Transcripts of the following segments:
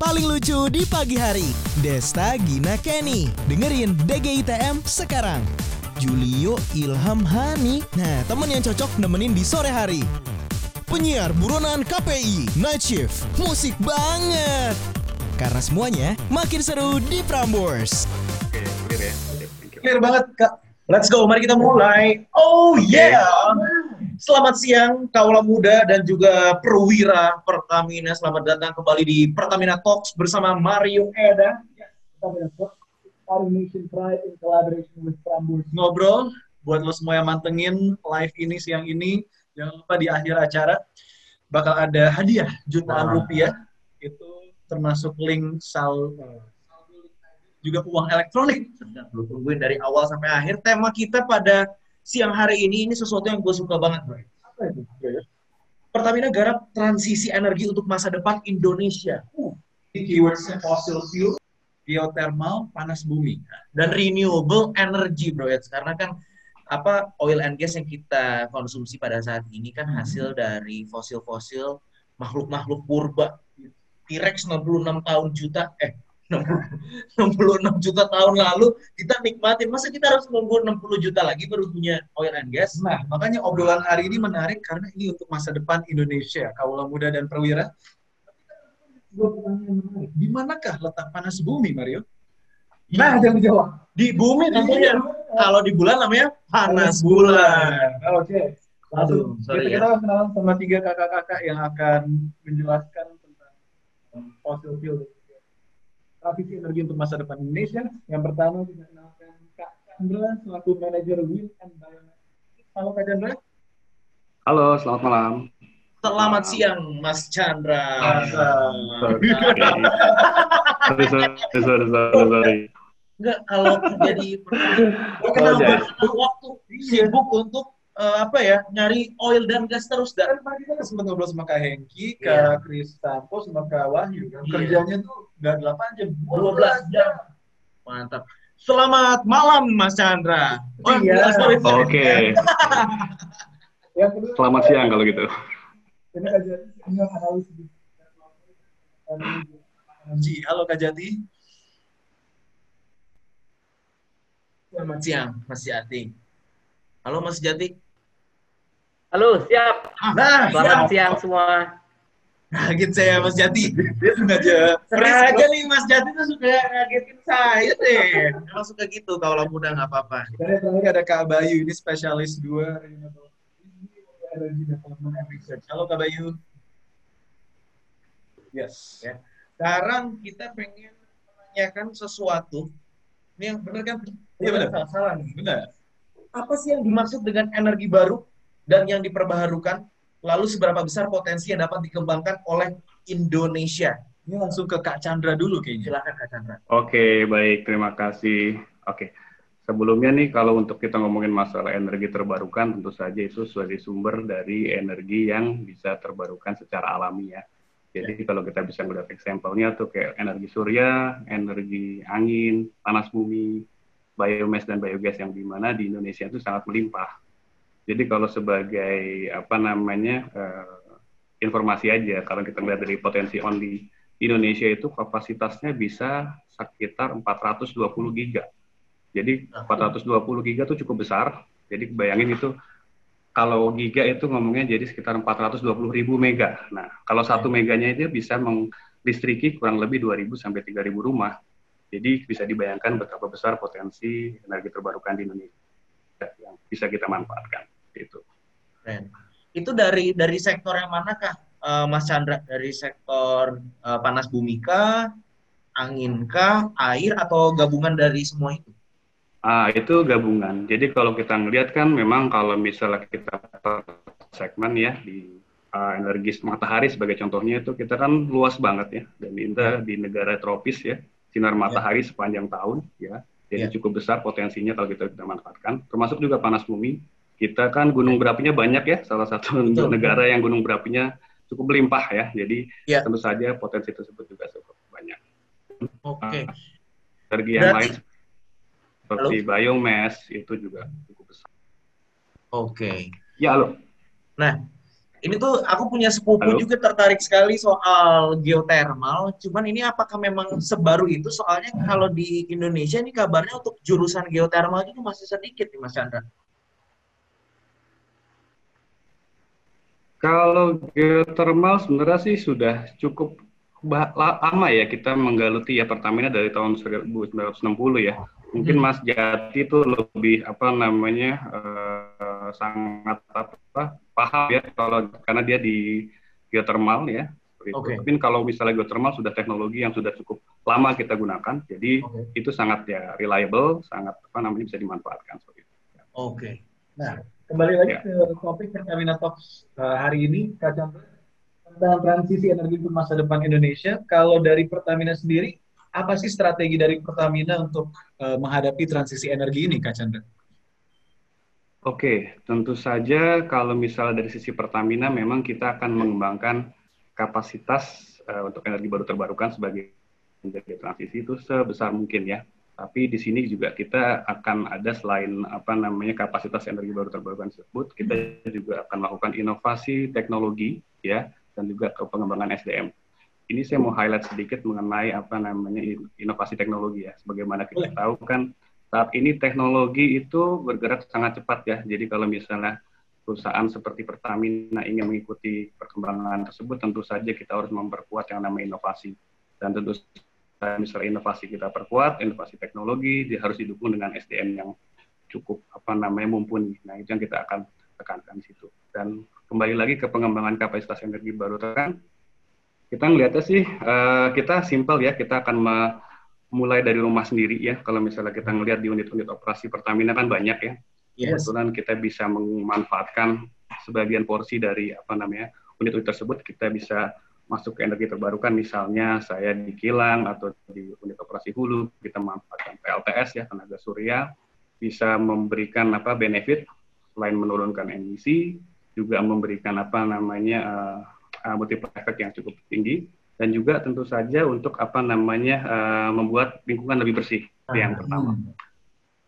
paling lucu di pagi hari. Desta, Gina, Kenny. Dengerin DGITM sekarang. Julio, Ilham, Hani. Nah, temen yang cocok nemenin di sore hari. Penyiar buronan KPI, Night Shift, musik banget. Karena semuanya makin seru di Prambors. Oke, clear ya. Clear banget, Kak. Let's go, mari kita mulai. Oh yeah! Selamat siang, kaula muda dan juga perwira Pertamina. Selamat datang kembali di Pertamina Talks bersama Mario Eda. Pertamina Talks, Inspiring Nation Pride in collaboration with Prambors. Ngobrol, buat lo semua yang mantengin live ini siang ini, jangan lupa di akhir acara bakal ada hadiah jutaan rupiah. Itu termasuk link sal juga uang elektronik. Lu tungguin dari awal sampai akhir. Tema kita pada siang hari ini ini sesuatu yang gue suka banget, bro. Apa itu? Pertamina garap transisi energi untuk masa depan Indonesia. Uh, keywordsnya fossil fuel, geothermal, panas bumi, dan renewable energy, bro. Ya. Karena kan apa oil and gas yang kita konsumsi pada saat ini kan hasil dari fosil-fosil makhluk-makhluk purba. T-Rex 66 tahun juta, eh 66 juta tahun lalu kita nikmatin. Masa kita harus nunggu 60 juta lagi baru punya oil and gas? Nah, makanya obrolan hari ini menarik karena ini untuk masa depan Indonesia, kaula muda dan perwira. Gue pertanyaan menarik. Di manakah letak panas bumi, Mario? Nah, jangan dijawab. Di bumi tentunya. Kalau di bulan namanya panas bulan. Oke. Aduh, sorry kita, ya. kita kenalan sama tiga kakak-kakak yang akan menjelaskan tentang um, fossil fuel transisi energi untuk masa depan Indonesia. Yang pertama kita kenalkan Kak Chandra selaku manajer Wind and Biomass. Halo Kak Chandra. Halo, selamat malam. Selamat siang, Mas Chandra. Sorry, sorry, sorry, sorry, sorry. Enggak, kalau jadi Oh, kenapa jadi. waktu sibuk untuk eh, apa ya nyari oil dan gas terus dan Kan kita sempat ngobrol sama Kak Hengki, Iya. Kak Kris Tampo, sama Kak Wahyu. Kan Iya. Kerjanya tuh nggak 8 jam, 12 jam. Mantap. Selamat malam, Mas Chandra. Oh, Iya. Oke, Yang kedua, selamat siang kalau gitu. ini analis Ji, halo Kak Jati. Selamat siang, Mas Jati. Halo, Mas Jati. Halo, siap. Nah, Selamat siang semua. Kaget saya Mas Jati. Dia sengaja. Sengaja nih Mas Jati tuh suka ngagetin saya deh. Emang suka gitu kalau muda nggak apa-apa. Terakhir ada Kak Bayu, ini spesialis dua. Halo Kak Bayu. Yes. Ya. Sekarang kita pengen menanyakan sesuatu. Ini yang benar kan? Iya, benar. Salah, salah nih. Benar. Apa sih yang dimaksud dengan energi baru dan yang diperbaharukan? Lalu seberapa besar potensi yang dapat dikembangkan oleh Indonesia? Ini langsung ke Kak Chandra dulu kayaknya. Silakan Kak Chandra. Oke, baik, terima kasih. Oke, sebelumnya nih kalau untuk kita ngomongin masalah energi terbarukan, tentu saja itu sebagai sumber dari energi yang bisa terbarukan secara alami ya. Jadi kalau kita bisa melihat example-nya tuh kayak energi surya, energi angin, panas bumi, biomass dan biogas yang di mana di Indonesia itu sangat melimpah. Jadi kalau sebagai apa namanya eh, informasi aja, kalau kita melihat dari potensi on di Indonesia itu kapasitasnya bisa sekitar 420 giga. Jadi 420 giga itu cukup besar. Jadi bayangin itu kalau giga itu ngomongnya jadi sekitar 420 ribu mega. Nah, kalau satu meganya itu bisa melistriki kurang lebih 2.000 sampai 3.000 rumah. Jadi bisa dibayangkan betapa besar potensi energi terbarukan di Indonesia yang bisa kita manfaatkan. Keren. Itu dari dari sektor yang manakah, eh, Mas Chandra? Dari sektor eh, panas bumi kah, angin kah, air atau gabungan dari semua itu? Ah, itu gabungan. Jadi kalau kita ngelihat kan memang kalau misalnya kita segmen ya di ah, energi matahari sebagai contohnya itu kita kan luas banget ya dan kita di negara tropis ya sinar matahari sepanjang tahun ya. Jadi Ya. cukup besar potensinya kalau kita kita manfaatkan. Termasuk juga panas bumi. Kita kan gunung berapinya banyak ya. Salah satu Betul. negara yang gunung berapinya cukup berlimpah ya. Jadi Ya. tentu saja potensi tersebut juga cukup banyak. Oke. energi yang Berarti- lain seperti biomass itu juga cukup besar. Oke. ya halo. Nah, Ini tuh aku punya sepupu Halo? juga tertarik sekali soal geothermal. Cuman ini apakah memang sebaru itu? Soalnya kalau di Indonesia ini kabarnya untuk jurusan geothermal itu masih sedikit nih Mas Chandra. Kalau geothermal sebenarnya sih sudah cukup lama ya kita menggeluti ya Pertamina dari tahun 1960 ya. Mungkin Hmm. Mas Jati itu lebih apa namanya eh, sangat apa paham ya kalau karena dia di geothermal ya. seperti itu. Oke. Tapi kalau misalnya geothermal sudah teknologi yang sudah cukup lama kita gunakan, jadi Oke. itu sangat ya reliable, sangat apa namanya bisa dimanfaatkan seperti itu. Oke. Nah, kembali lagi Ya. ke topik Pertamina Talks uh, hari ini, Kak Chandra. Tentang transisi energi untuk masa depan Indonesia. Kalau dari Pertamina sendiri, apa sih strategi dari Pertamina untuk uh, menghadapi transisi energi ini, Kak Chandra? Oke, tentu saja kalau misalnya dari sisi Pertamina memang kita akan mengembangkan kapasitas eh, untuk energi baru terbarukan sebagai menjadi transisi itu sebesar mungkin ya. Tapi di sini juga kita akan ada selain apa namanya kapasitas energi baru terbarukan tersebut, kita juga akan melakukan inovasi teknologi ya dan juga ke pengembangan SDM. Ini saya mau highlight sedikit mengenai apa namanya in- inovasi teknologi ya. Sebagaimana kita tahu kan saat ini teknologi itu bergerak sangat cepat ya. Jadi kalau misalnya perusahaan seperti Pertamina ingin mengikuti perkembangan tersebut, tentu saja kita harus memperkuat yang namanya inovasi. Dan tentu saja misalnya inovasi kita perkuat, inovasi teknologi dia harus didukung dengan SDM yang cukup apa namanya mumpuni. Nah itu yang kita akan tekankan di situ. Dan kembali lagi ke pengembangan kapasitas energi baru terkan, kita ngelihatnya sih eh, kita simpel ya, kita akan mulai dari rumah sendiri ya. Kalau misalnya kita ngelihat di unit-unit operasi Pertamina kan banyak ya. Yes. Kebetulan kita bisa memanfaatkan sebagian porsi dari apa namanya unit-unit tersebut kita bisa masuk ke energi terbarukan misalnya saya di kilang atau di unit operasi hulu kita memanfaatkan PLTS ya tenaga surya bisa memberikan apa benefit selain menurunkan emisi juga memberikan apa namanya uh, multiplier effect yang cukup tinggi dan juga tentu saja untuk apa namanya uh, membuat lingkungan lebih bersih itu yang pertama.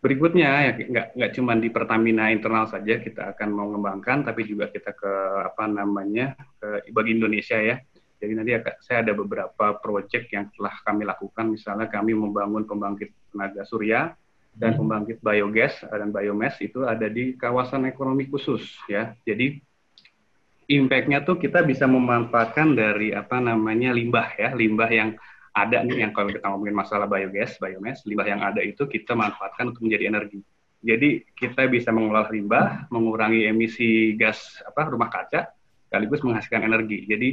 Berikutnya ya nggak nggak cuma di Pertamina internal saja kita akan mau mengembangkan, tapi juga kita ke apa namanya ke bagi Indonesia ya. Jadi nanti saya ada beberapa proyek yang telah kami lakukan, misalnya kami membangun pembangkit tenaga surya dan pembangkit biogas dan biomass itu ada di kawasan ekonomi khusus ya. Jadi impact-nya tuh kita bisa memanfaatkan dari apa namanya limbah ya, limbah yang ada nih yang kalau kita ngomongin masalah biogas, biomass, limbah yang ada itu kita manfaatkan untuk menjadi energi. Jadi kita bisa mengolah limbah, mengurangi emisi gas apa rumah kaca, sekaligus menghasilkan energi. Jadi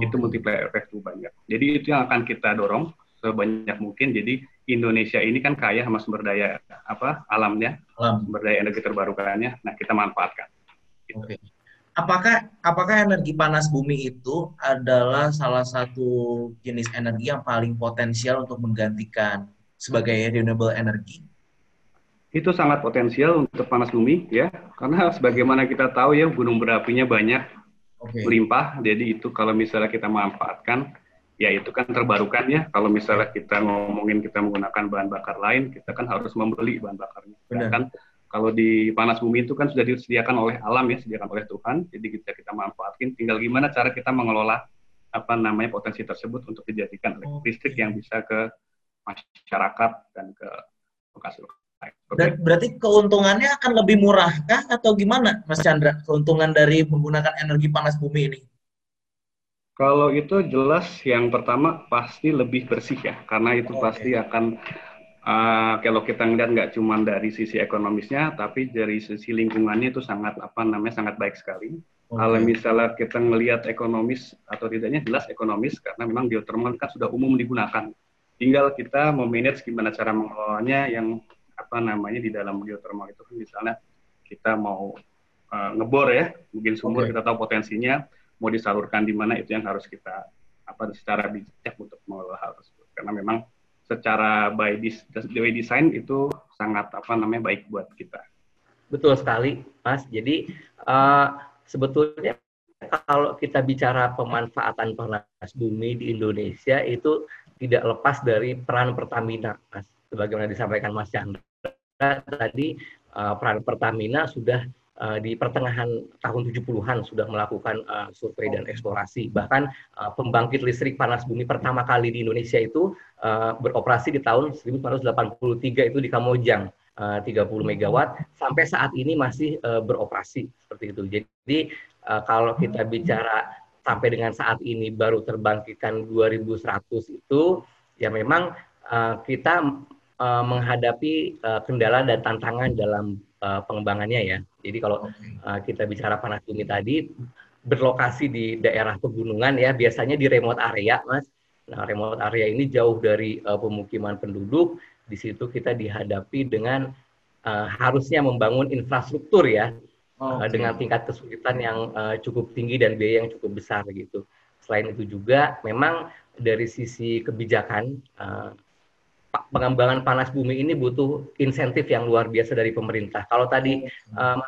itu multiplier effect tuh banyak. Jadi itu yang akan kita dorong sebanyak mungkin. Jadi Indonesia ini kan kaya sama sumber daya apa alamnya, Alam. sumber daya energi terbarukannya. Nah kita manfaatkan. Oke. Apakah apakah energi panas bumi itu adalah salah satu jenis energi yang paling potensial untuk menggantikan sebagai renewable energy? Itu sangat potensial untuk panas bumi ya, karena sebagaimana kita tahu ya gunung berapinya banyak Oke. melimpah. Jadi itu kalau misalnya kita manfaatkan, ya itu kan terbarukan ya. Kalau misalnya kita ngomongin kita menggunakan bahan bakar lain, kita kan harus membeli bahan bakarnya. Benar. Kan kalau di panas bumi itu kan sudah disediakan oleh alam ya, disediakan oleh Tuhan. Jadi kita kita manfaatkan. Tinggal gimana cara kita mengelola apa namanya potensi tersebut untuk dijadikan listrik yang bisa ke masyarakat dan ke lokasi lain. Oke. Ber- berarti keuntungannya akan lebih murah kah atau gimana, Mas Chandra? Keuntungan dari menggunakan energi panas bumi ini? Kalau itu jelas yang pertama pasti lebih bersih ya, karena itu Oke. pasti akan uh, kalau kita ngeliat nggak cuma dari sisi ekonomisnya, tapi dari sisi lingkungannya itu sangat apa namanya sangat baik sekali. Kalau misalnya kita ngelihat ekonomis atau tidaknya jelas ekonomis karena memang geothermal kan sudah umum digunakan. Tinggal kita memanage gimana cara mengelolanya yang apa namanya di dalam geothermal itu kan misalnya kita mau uh, ngebor ya, mungkin sumur Oke. kita tahu potensinya, mau disalurkan di mana itu yang harus kita apa secara bijak untuk mengelola hal tersebut. Karena memang secara by, by design itu sangat apa namanya baik buat kita. Betul sekali, Mas. Jadi eh, sebetulnya kalau kita bicara pemanfaatan panas bumi di Indonesia itu tidak lepas dari peran Pertamina, Mas. Sebagaimana disampaikan Mas Chandra tadi, eh, peran Pertamina sudah uh, di pertengahan tahun 70-an sudah melakukan uh, survei dan eksplorasi. Bahkan uh, pembangkit listrik panas bumi pertama kali di Indonesia itu uh, beroperasi di tahun 1983 itu di Kamojang. 30 megawatt sampai saat ini masih uh, beroperasi seperti itu. Jadi uh, kalau kita bicara sampai dengan saat ini baru terbangkitkan 2100 itu ya memang uh, kita uh, menghadapi uh, kendala dan tantangan dalam uh, pengembangannya ya. Jadi kalau uh, kita bicara panas bumi tadi berlokasi di daerah pegunungan ya, biasanya di remote area, Mas. Nah, remote area ini jauh dari uh, pemukiman penduduk. Di situ kita dihadapi dengan uh, harusnya membangun infrastruktur ya, okay. uh, dengan tingkat kesulitan yang uh, cukup tinggi dan biaya yang cukup besar gitu. Selain itu juga, memang dari sisi kebijakan uh, pengembangan panas bumi ini butuh insentif yang luar biasa dari pemerintah. Kalau tadi uh,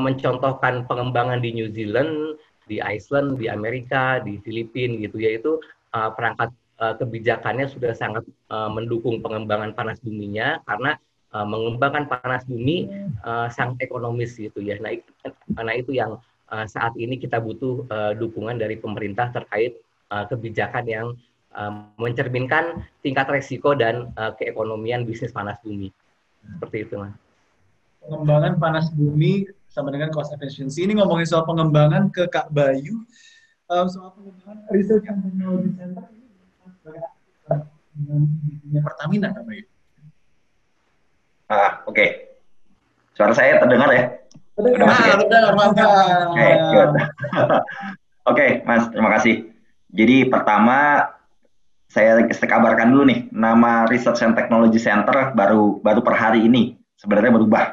mencontohkan pengembangan di New Zealand, di Iceland, di Amerika, di Filipina gitu ya itu uh, perangkat uh, kebijakannya sudah sangat uh, mendukung pengembangan panas buminya karena uh, mengembangkan panas bumi uh, sangat ekonomis gitu ya. Nah, nah itu yang uh, saat ini kita butuh uh, dukungan dari pemerintah terkait uh, kebijakan yang uh, mencerminkan tingkat resiko dan uh, keekonomian bisnis panas bumi. Seperti itu, Mas. Pengembangan panas bumi sama dengan cost efficiency. Ini ngomongin soal pengembangan ke Kak Bayu. Um, soal pengembangan research and technology center ini dengan Pertamina, Kak Bayu. Ah, oke. Okay. Suara saya terdengar ya? Terdengar, ah, terdengar, mantap. Oke, okay, Oke, okay, Mas, terima kasih. Jadi pertama saya kabarkan dulu nih, nama Research and Technology Center baru baru per hari ini sebenarnya berubah.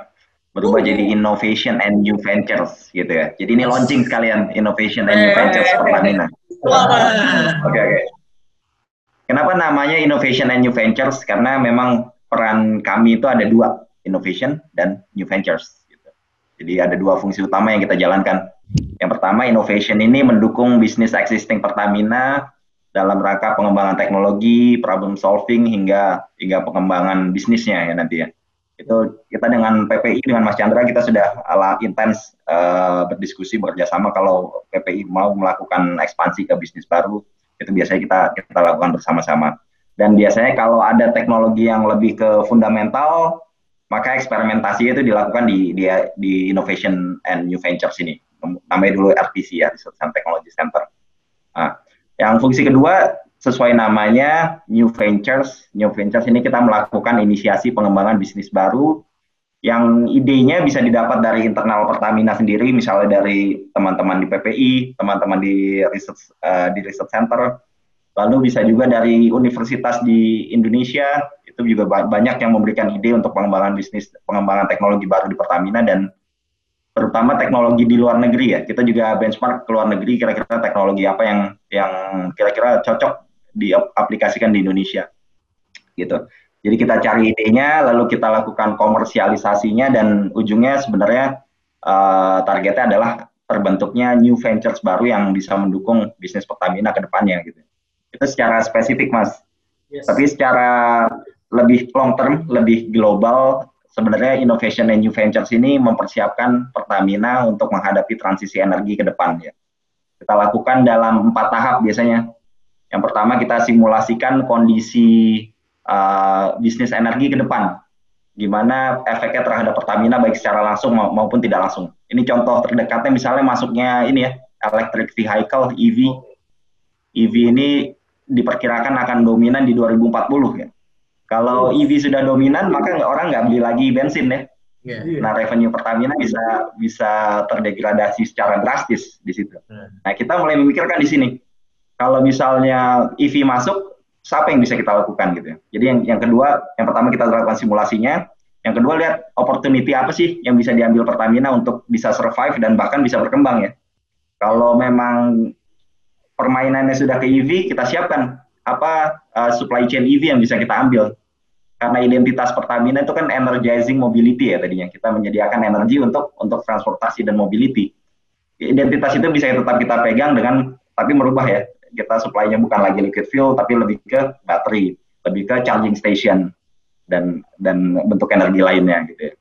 Berubah uh. jadi Innovation and New Ventures gitu ya. Jadi ini launching sekalian Innovation and New Ventures Pertamina. Oke oke. Okay, okay. Kenapa namanya Innovation and New Ventures? Karena memang peran kami itu ada dua, Innovation dan New Ventures. Gitu. Jadi ada dua fungsi utama yang kita jalankan. Yang pertama, innovation ini mendukung bisnis existing Pertamina dalam rangka pengembangan teknologi, problem solving hingga hingga pengembangan bisnisnya ya nanti ya. Itu kita dengan PPI dengan Mas Chandra kita sudah ala intens uh, berdiskusi bekerja sama kalau PPI mau melakukan ekspansi ke bisnis baru itu biasanya kita kita lakukan bersama-sama. Dan biasanya kalau ada teknologi yang lebih ke fundamental maka eksperimentasi itu dilakukan di di, di Innovation and New Ventures ini. Namanya dulu RTC ya, Research and Technology Center. Nah, yang fungsi kedua sesuai namanya New Ventures. New Ventures ini kita melakukan inisiasi pengembangan bisnis baru yang idenya bisa didapat dari internal Pertamina sendiri, misalnya dari teman-teman di PPI, teman-teman di research uh, di research center, lalu bisa juga dari universitas di Indonesia, itu juga banyak yang memberikan ide untuk pengembangan bisnis, pengembangan teknologi baru di Pertamina dan terutama teknologi di luar negeri ya. Kita juga benchmark ke luar negeri kira-kira teknologi apa yang yang kira-kira cocok diaplikasikan di Indonesia. Gitu. Jadi kita cari idenya, lalu kita lakukan komersialisasinya dan ujungnya sebenarnya uh, targetnya adalah terbentuknya new ventures baru yang bisa mendukung bisnis Pertamina ke depannya gitu. Itu secara spesifik, Mas. Yes. Tapi secara lebih long term, lebih global, sebenarnya innovation and new ventures ini mempersiapkan Pertamina untuk menghadapi transisi energi ke depan ya. Kita lakukan dalam empat tahap biasanya. Yang pertama kita simulasikan kondisi uh, bisnis energi ke depan, gimana efeknya terhadap Pertamina baik secara langsung maupun tidak langsung. Ini contoh terdekatnya misalnya masuknya ini ya electric vehicle EV. EV ini diperkirakan akan dominan di 2040 ya. Kalau EV sudah dominan, maka orang nggak beli lagi bensin ya. Yeah. Nah, revenue Pertamina bisa bisa terdegradasi secara drastis di situ. Yeah. Nah, kita mulai memikirkan di sini. Kalau misalnya EV masuk, siapa yang bisa kita lakukan gitu ya. Jadi yang yang kedua, yang pertama kita lakukan simulasinya. Yang kedua lihat opportunity apa sih yang bisa diambil Pertamina untuk bisa survive dan bahkan bisa berkembang ya. Kalau memang permainannya sudah ke EV, kita siapkan apa uh, supply chain EV yang bisa kita ambil karena identitas Pertamina itu kan energizing mobility ya tadinya. Kita menyediakan energi untuk untuk transportasi dan mobility. Identitas itu bisa tetap kita pegang dengan tapi merubah ya. Kita supply-nya bukan lagi liquid fuel tapi lebih ke battery lebih ke charging station dan dan bentuk energi lainnya gitu ya.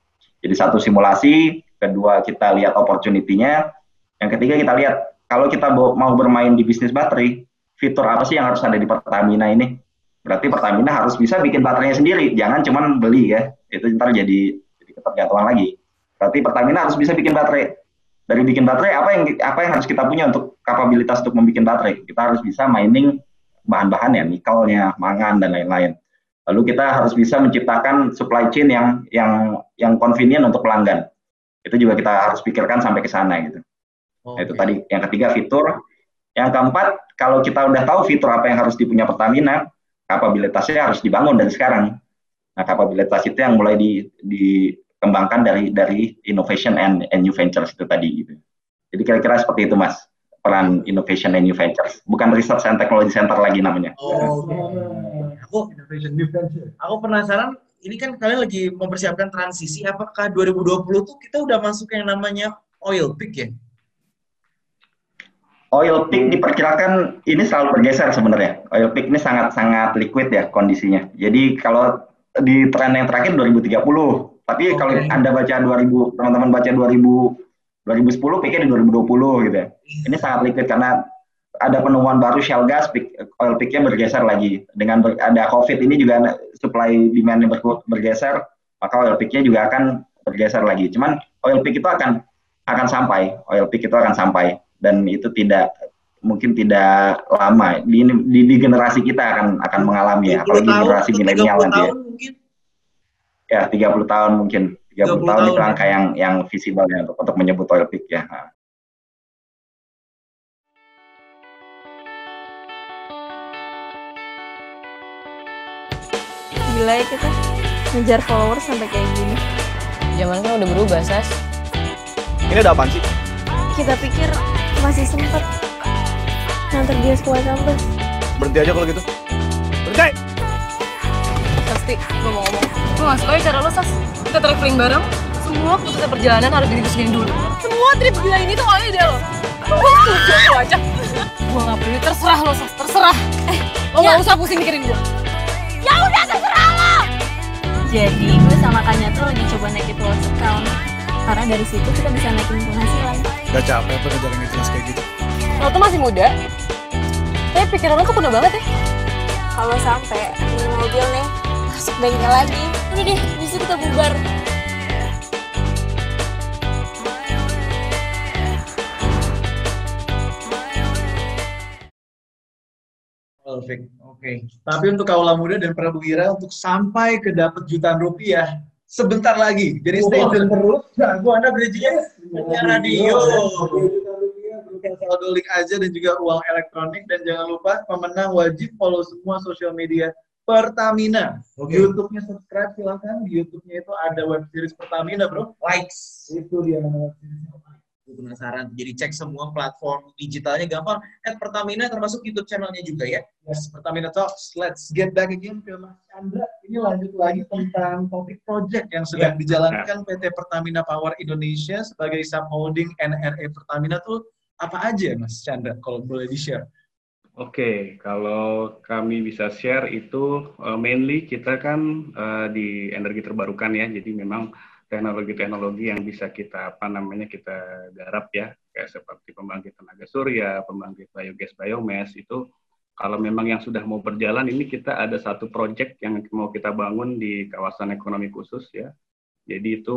Jadi satu simulasi kedua kita lihat opportunity-nya, yang ketiga kita lihat kalau kita mau bermain di bisnis baterai, fitur apa sih yang harus ada di Pertamina ini? Berarti Pertamina harus bisa bikin baterainya sendiri, jangan cuma beli ya. Itu ntar jadi, jadi ketergantungan lagi. Berarti Pertamina harus bisa bikin baterai. Dari bikin baterai apa yang apa yang harus kita punya untuk kapabilitas untuk membuat baterai? Kita harus bisa mining bahan-bahan ya, nikelnya, mangan dan lain-lain. Lalu kita harus bisa menciptakan supply chain yang yang yang convenient untuk pelanggan. Itu juga kita harus pikirkan sampai ke sana gitu. Oh, itu tadi yang ketiga fitur. Yang keempat, kalau kita udah tahu fitur apa yang harus dipunya Pertamina, kapabilitasnya harus dibangun dari sekarang. Nah, kapabilitas itu yang mulai di, dikembangkan dari dari innovation and, and new ventures itu tadi gitu. Jadi kira-kira seperti itu, Mas peran innovation and new ventures, bukan research and technology center lagi namanya. Oh, okay. aku innovation new venture. Aku penasaran, ini kan kalian lagi mempersiapkan transisi, apakah 2020 tuh kita udah masuk yang namanya oil peak ya? Oil peak diperkirakan ini selalu bergeser sebenarnya. Oil peak ini sangat-sangat liquid ya kondisinya. Jadi kalau di tren yang terakhir 2030, tapi okay. kalau Anda baca 2000, teman-teman baca 2000 2010 peaknya di 2020 gitu ya. Ini sangat liquid karena ada penemuan baru shale gas, peak, oil peaknya bergeser lagi. Dengan ber, ada COVID ini juga supply demand ber, bergeser, maka oil peaknya juga akan bergeser lagi. Cuman oil peak itu akan akan sampai, oil peak itu akan sampai dan itu tidak mungkin tidak lama di, di, di generasi kita akan akan mengalami ya, apalagi generasi milenial nanti ya. Mungkin. Ya, 30 tahun mungkin. 30, 30 tahun, tahun itu angka yang yang visible ya untuk, untuk menyebut oil peak ya. Gila ya kita ngejar followers sampai kayak gini. Zaman kan udah berubah, Sas. Ini ada apaan sih? Kita pikir masih sempet nganter dia sekolah kampus. Berhenti aja kalau gitu. Berhenti! Sasti, gue mau ngomong. Gue gak suka ya cara lo, Sas kita traveling bareng, semua keputusan perjalanan harus didiskusiin dulu. Semua trip gila ini tuh awalnya ide lo. Gue setuju lo aja. Gue gak peduli, terserah lo, Sas, terserah. Eh, lo ya. gak usah pusing mikirin gue. Ya udah terserah lo! Jadi gue sama Kanya tuh lagi coba naikin followers account. Karena dari situ kita bisa naikin penghasilan. Gak capek apa ngejar yang jelas kayak gitu? Lo tuh masih muda, tapi pikiran lo tuh penuh banget ya. Kalau sampai ini mobil nih, masuk bengkel lagi, udah deh bisa kita bubar Perfect. Oke. Okay. Tapi untuk kaula muda dan Wira untuk sampai ke dapat jutaan rupiah sebentar lagi. Jadi stay tune terus. Nah, gua Anda bridging radio. Saldo link aja dan juga uang elektronik dan jangan lupa pemenang wajib follow semua sosial media Pertamina. Okay. YouTube-nya subscribe silahkan. Di YouTube-nya itu ada web series Pertamina, bro. Likes. Itu dia nama web series Penasaran. Jadi cek semua platform digitalnya gampang. At Pertamina termasuk YouTube channelnya juga ya. Yes, Pertamina Talks. Let's get back again ke Mas Chandra. Ini lanjut lagi tentang topik project yang sedang yeah. dijalankan PT Pertamina Power Indonesia sebagai subholding NRE Pertamina tuh apa aja Mas Chandra kalau boleh di-share? Oke, kalau kami bisa share itu uh, mainly kita kan uh, di energi terbarukan ya, jadi memang teknologi-teknologi yang bisa kita apa namanya kita garap ya, kayak seperti pembangkit tenaga surya, pembangkit biogas biomass itu kalau memang yang sudah mau berjalan ini kita ada satu project yang mau kita bangun di kawasan ekonomi khusus ya, jadi itu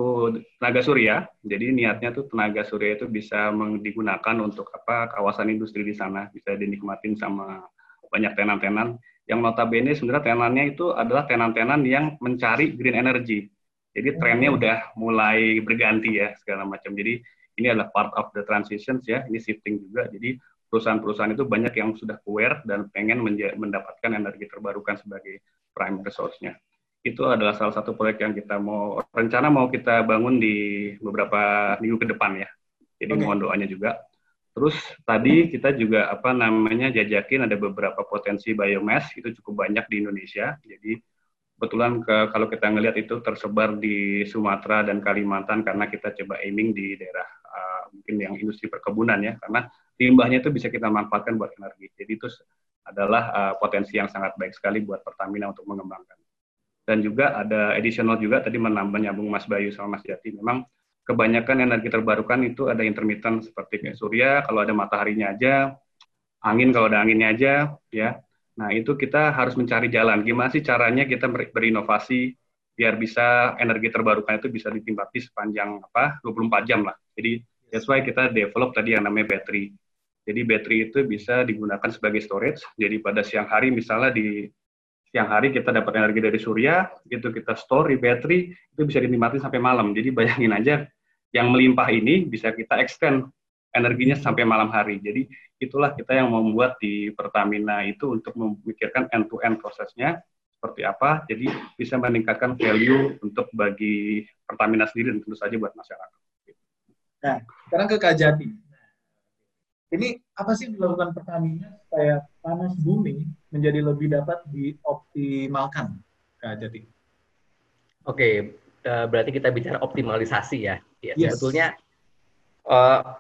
tenaga surya. Jadi niatnya tuh tenaga surya itu bisa digunakan untuk apa kawasan industri di sana bisa dinikmatin sama banyak tenan-tenan yang notabene sebenarnya tenannya itu adalah tenan-tenan yang mencari green energy. Jadi trennya hmm. udah mulai berganti ya segala macam. Jadi ini adalah part of the transitions ya, ini shifting juga. Jadi perusahaan-perusahaan itu banyak yang sudah aware dan pengen mendapatkan energi terbarukan sebagai primary source-nya itu adalah salah satu proyek yang kita mau rencana mau kita bangun di beberapa minggu ke depan ya. Jadi okay. mohon doanya juga. Terus tadi kita juga apa namanya jajakin ada beberapa potensi biomass itu cukup banyak di Indonesia. Jadi kebetulan ke, kalau kita ngelihat itu tersebar di Sumatera dan Kalimantan karena kita coba aiming di daerah uh, mungkin yang industri perkebunan ya karena limbahnya itu bisa kita manfaatkan buat energi. Jadi itu adalah uh, potensi yang sangat baik sekali buat Pertamina untuk mengembangkan dan juga ada additional juga tadi menambah nyambung Mas Bayu sama Mas Jati memang kebanyakan energi terbarukan itu ada intermittent seperti kayak surya, kalau ada mataharinya aja, angin kalau ada anginnya aja, ya. Nah, itu kita harus mencari jalan. Gimana sih caranya kita berinovasi biar bisa energi terbarukan itu bisa ditimpa sepanjang apa 24 jam lah. Jadi that's why kita develop tadi yang namanya battery. Jadi battery itu bisa digunakan sebagai storage. Jadi pada siang hari misalnya di siang hari kita dapat energi dari surya, itu kita store di battery, itu bisa dinikmati sampai malam. Jadi bayangin aja yang melimpah ini bisa kita extend energinya sampai malam hari. Jadi itulah kita yang membuat di Pertamina itu untuk memikirkan end-to-end prosesnya seperti apa. Jadi bisa meningkatkan value untuk bagi Pertamina sendiri dan tentu saja buat masyarakat. Nah, sekarang ke Kak Jati ini apa sih yang dilakukan Pertamina supaya panas bumi menjadi lebih dapat dioptimalkan, Kak Jati? Oke, uh, berarti kita bicara optimalisasi ya. ya yes. Sebetulnya uh,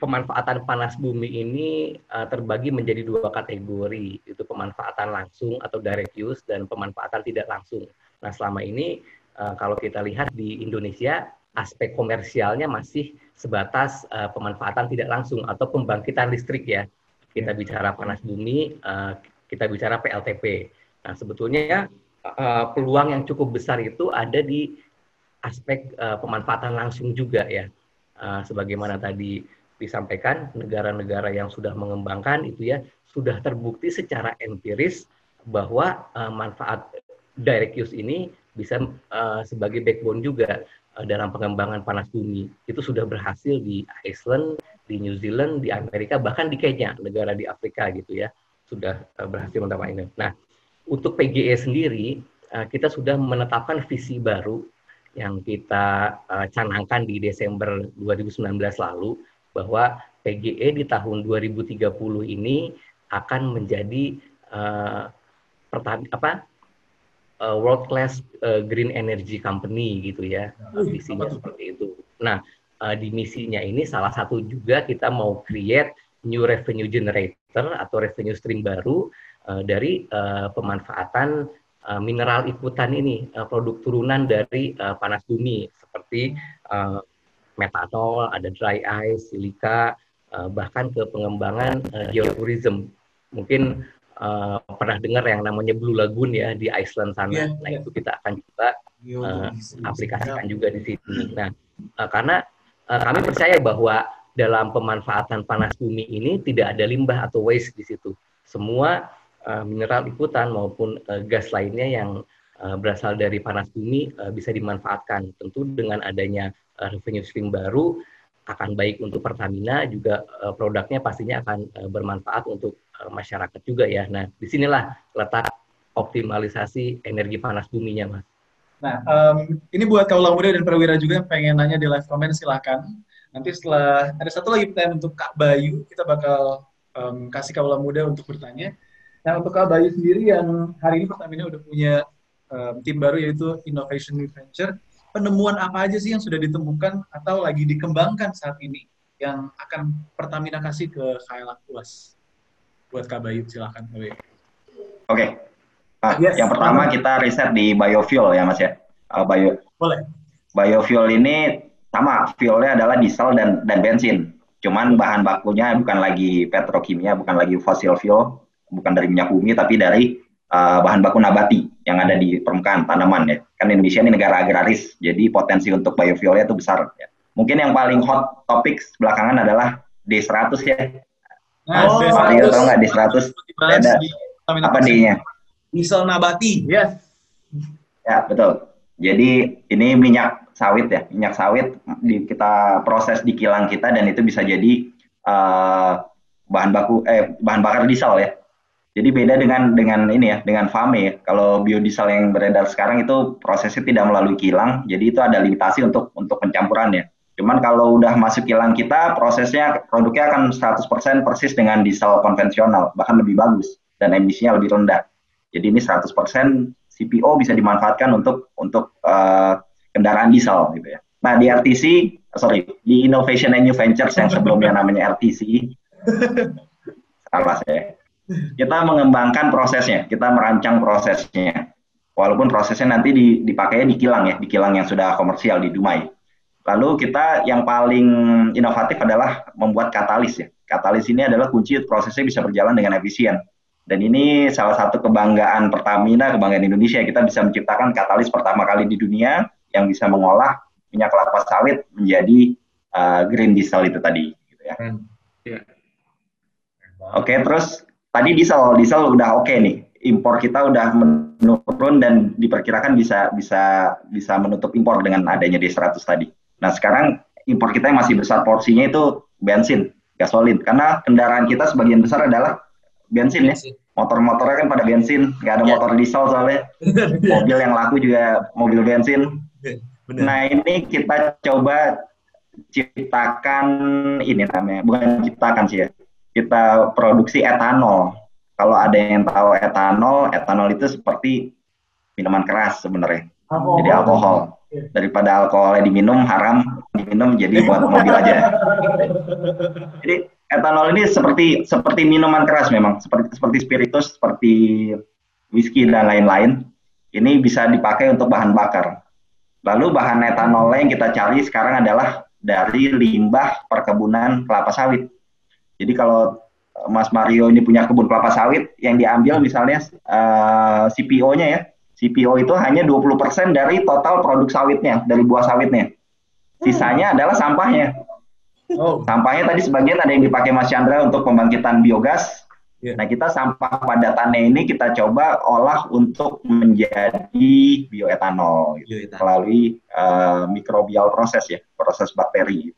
pemanfaatan panas bumi ini uh, terbagi menjadi dua kategori, itu pemanfaatan langsung atau direct use dan pemanfaatan tidak langsung. Nah, selama ini uh, kalau kita lihat di Indonesia aspek komersialnya masih sebatas uh, pemanfaatan tidak langsung atau pembangkitan listrik ya. Kita bicara panas bumi, uh, kita bicara PLTP. Nah, sebetulnya uh, peluang yang cukup besar itu ada di aspek uh, pemanfaatan langsung juga ya. Uh, sebagaimana tadi disampaikan, negara-negara yang sudah mengembangkan itu ya sudah terbukti secara empiris bahwa uh, manfaat direct use ini bisa uh, sebagai backbone juga Eh, dalam pengembangan panas bumi itu sudah berhasil di Iceland, di New Zealand, di Amerika, bahkan di Kenya, negara di Afrika gitu ya, sudah eh, berhasil mendapat ini. Nah, untuk PGE sendiri, eh, kita sudah menetapkan visi baru yang kita canangkan di Desember 2019 lalu, bahwa PGE di tahun 2030 ini akan menjadi uh, apa uh, world class uh, green energy company gitu ya uh, visinya seperti itu. Nah uh, di misinya ini salah satu juga kita mau create new revenue generator atau revenue stream baru uh, dari uh, pemanfaatan uh, mineral ikutan ini uh, produk turunan dari uh, panas bumi seperti uh, metanol, ada dry ice, silika, uh, bahkan ke pengembangan uh, geotourism. Mungkin uh, pernah dengar yang namanya Blue Lagoon ya di Iceland sana. Yeah, nah yeah. itu kita akan coba uh, aplikasikan juga di sini. Nah uh, karena uh, kami percaya bahwa dalam pemanfaatan panas bumi ini tidak ada limbah atau waste di situ. Semua uh, mineral ikutan maupun uh, gas lainnya yang uh, berasal dari panas bumi uh, bisa dimanfaatkan. Tentu dengan adanya revenue stream baru akan baik untuk Pertamina juga uh, produknya pastinya akan uh, bermanfaat untuk masyarakat juga ya. Nah, di sinilah letak optimalisasi energi panas buminya, Mas. Nah, um, ini buat kaulah muda dan perwira juga yang pengen nanya di live comment silahkan. Nanti setelah ada satu lagi pertanyaan untuk Kak Bayu, kita bakal um, kasih kaulah muda untuk bertanya. Nah, untuk Kak Bayu sendiri yang hari ini Pertamina udah punya um, tim baru yaitu Innovation New Venture penemuan apa aja sih yang sudah ditemukan atau lagi dikembangkan saat ini yang akan Pertamina kasih ke KL Aktuas? Buat Kak Bayu, silakan Kak Bayu. Oke. Okay. Nah, yes. Yang pertama kita riset di biofuel ya Mas ya. Uh, bio, Boleh. Biofuel ini sama, fuelnya adalah diesel dan dan bensin. Cuman bahan bakunya bukan lagi petrokimia, bukan lagi fossil fuel, bukan dari minyak bumi, tapi dari uh, bahan baku nabati yang ada di permukaan tanaman ya. Kan Indonesia ini negara agraris, jadi potensi untuk biofuelnya itu besar. Ya. Mungkin yang paling hot topik belakangan adalah D100 ya. Nah, oh, D100. tahu nggak D100? Ada apa D-nya? Diesel nabati. Yes. Ya, betul. Jadi ini minyak sawit ya, minyak sawit di, kita proses di kilang kita dan itu bisa jadi uh, bahan baku eh bahan bakar diesel ya. Jadi beda dengan dengan ini ya, dengan FAME ya. Kalau biodiesel yang beredar sekarang itu prosesnya tidak melalui kilang, jadi itu ada limitasi untuk untuk pencampurannya. Cuman kalau udah masuk kilang kita, prosesnya produknya akan 100% persis dengan diesel konvensional, bahkan lebih bagus dan emisinya lebih rendah. Jadi ini 100% CPO bisa dimanfaatkan untuk untuk uh, kendaraan diesel gitu ya. Nah di RTC, sorry, di Innovation and New Ventures yang sebelumnya namanya RTC, salah saya kita mengembangkan prosesnya, kita merancang prosesnya. Walaupun prosesnya nanti dipakai di kilang ya, di kilang yang sudah komersial di Dumai. Lalu kita yang paling inovatif adalah membuat katalis ya. Katalis ini adalah kunci prosesnya bisa berjalan dengan efisien. Dan ini salah satu kebanggaan Pertamina, kebanggaan Indonesia. Kita bisa menciptakan katalis pertama kali di dunia yang bisa mengolah minyak kelapa sawit menjadi uh, green diesel itu tadi. Gitu ya. Iya. Oke, terus tadi diesel, diesel udah oke nih. Impor kita udah menurun dan diperkirakan bisa bisa bisa menutup impor dengan adanya D100 tadi. Nah, sekarang impor kita yang masih besar porsinya itu bensin, gasolin. Karena kendaraan kita sebagian besar adalah bensin ya. Motor-motornya kan pada bensin, nggak ada Ya. motor diesel soalnya. Mobil yang laku juga mobil bensin. Benar. Nah, ini kita coba ciptakan ini namanya, bukan ciptakan sih ya. Kita produksi etanol. Kalau ada yang tahu etanol, etanol itu seperti minuman keras sebenarnya. Jadi alkohol. Daripada alkoholnya diminum haram, diminum jadi buat mobil aja. Jadi etanol ini seperti seperti minuman keras memang, seperti seperti spiritus, seperti whisky dan lain-lain. Ini bisa dipakai untuk bahan bakar. Lalu bahan etanol yang kita cari sekarang adalah dari limbah perkebunan kelapa sawit. Jadi kalau eh, Mas Mario ini punya kebun kelapa sawit, yang diambil misalnya eh, CPO-nya ya, CPO itu hanya 20% dari total produk sawitnya, dari buah sawitnya. Sisanya adalah sampahnya. Oh, Sampahnya tadi sebagian ada yang dipakai Mas Chandra untuk pembangkitan biogas. Iya. Nah, kita sampah padatannya ini kita coba olah untuk menjadi bioetanol gitu, Bioetanol. melalui eh, mikrobial proses ya, proses bakteri.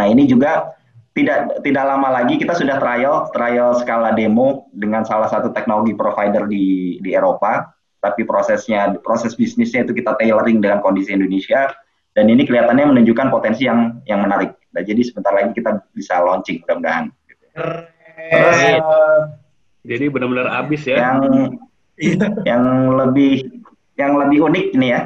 Nah, ini juga tidak tidak lama lagi kita sudah trial trial skala demo dengan salah satu teknologi provider di di Eropa, tapi prosesnya proses bisnisnya itu kita tailoring dengan kondisi Indonesia dan ini kelihatannya menunjukkan potensi yang yang menarik. Nah, jadi sebentar lagi kita bisa launching mudah-mudahan. Terus Jadi benar-benar habis ya. yang yang lebih yang lebih unik nih ya,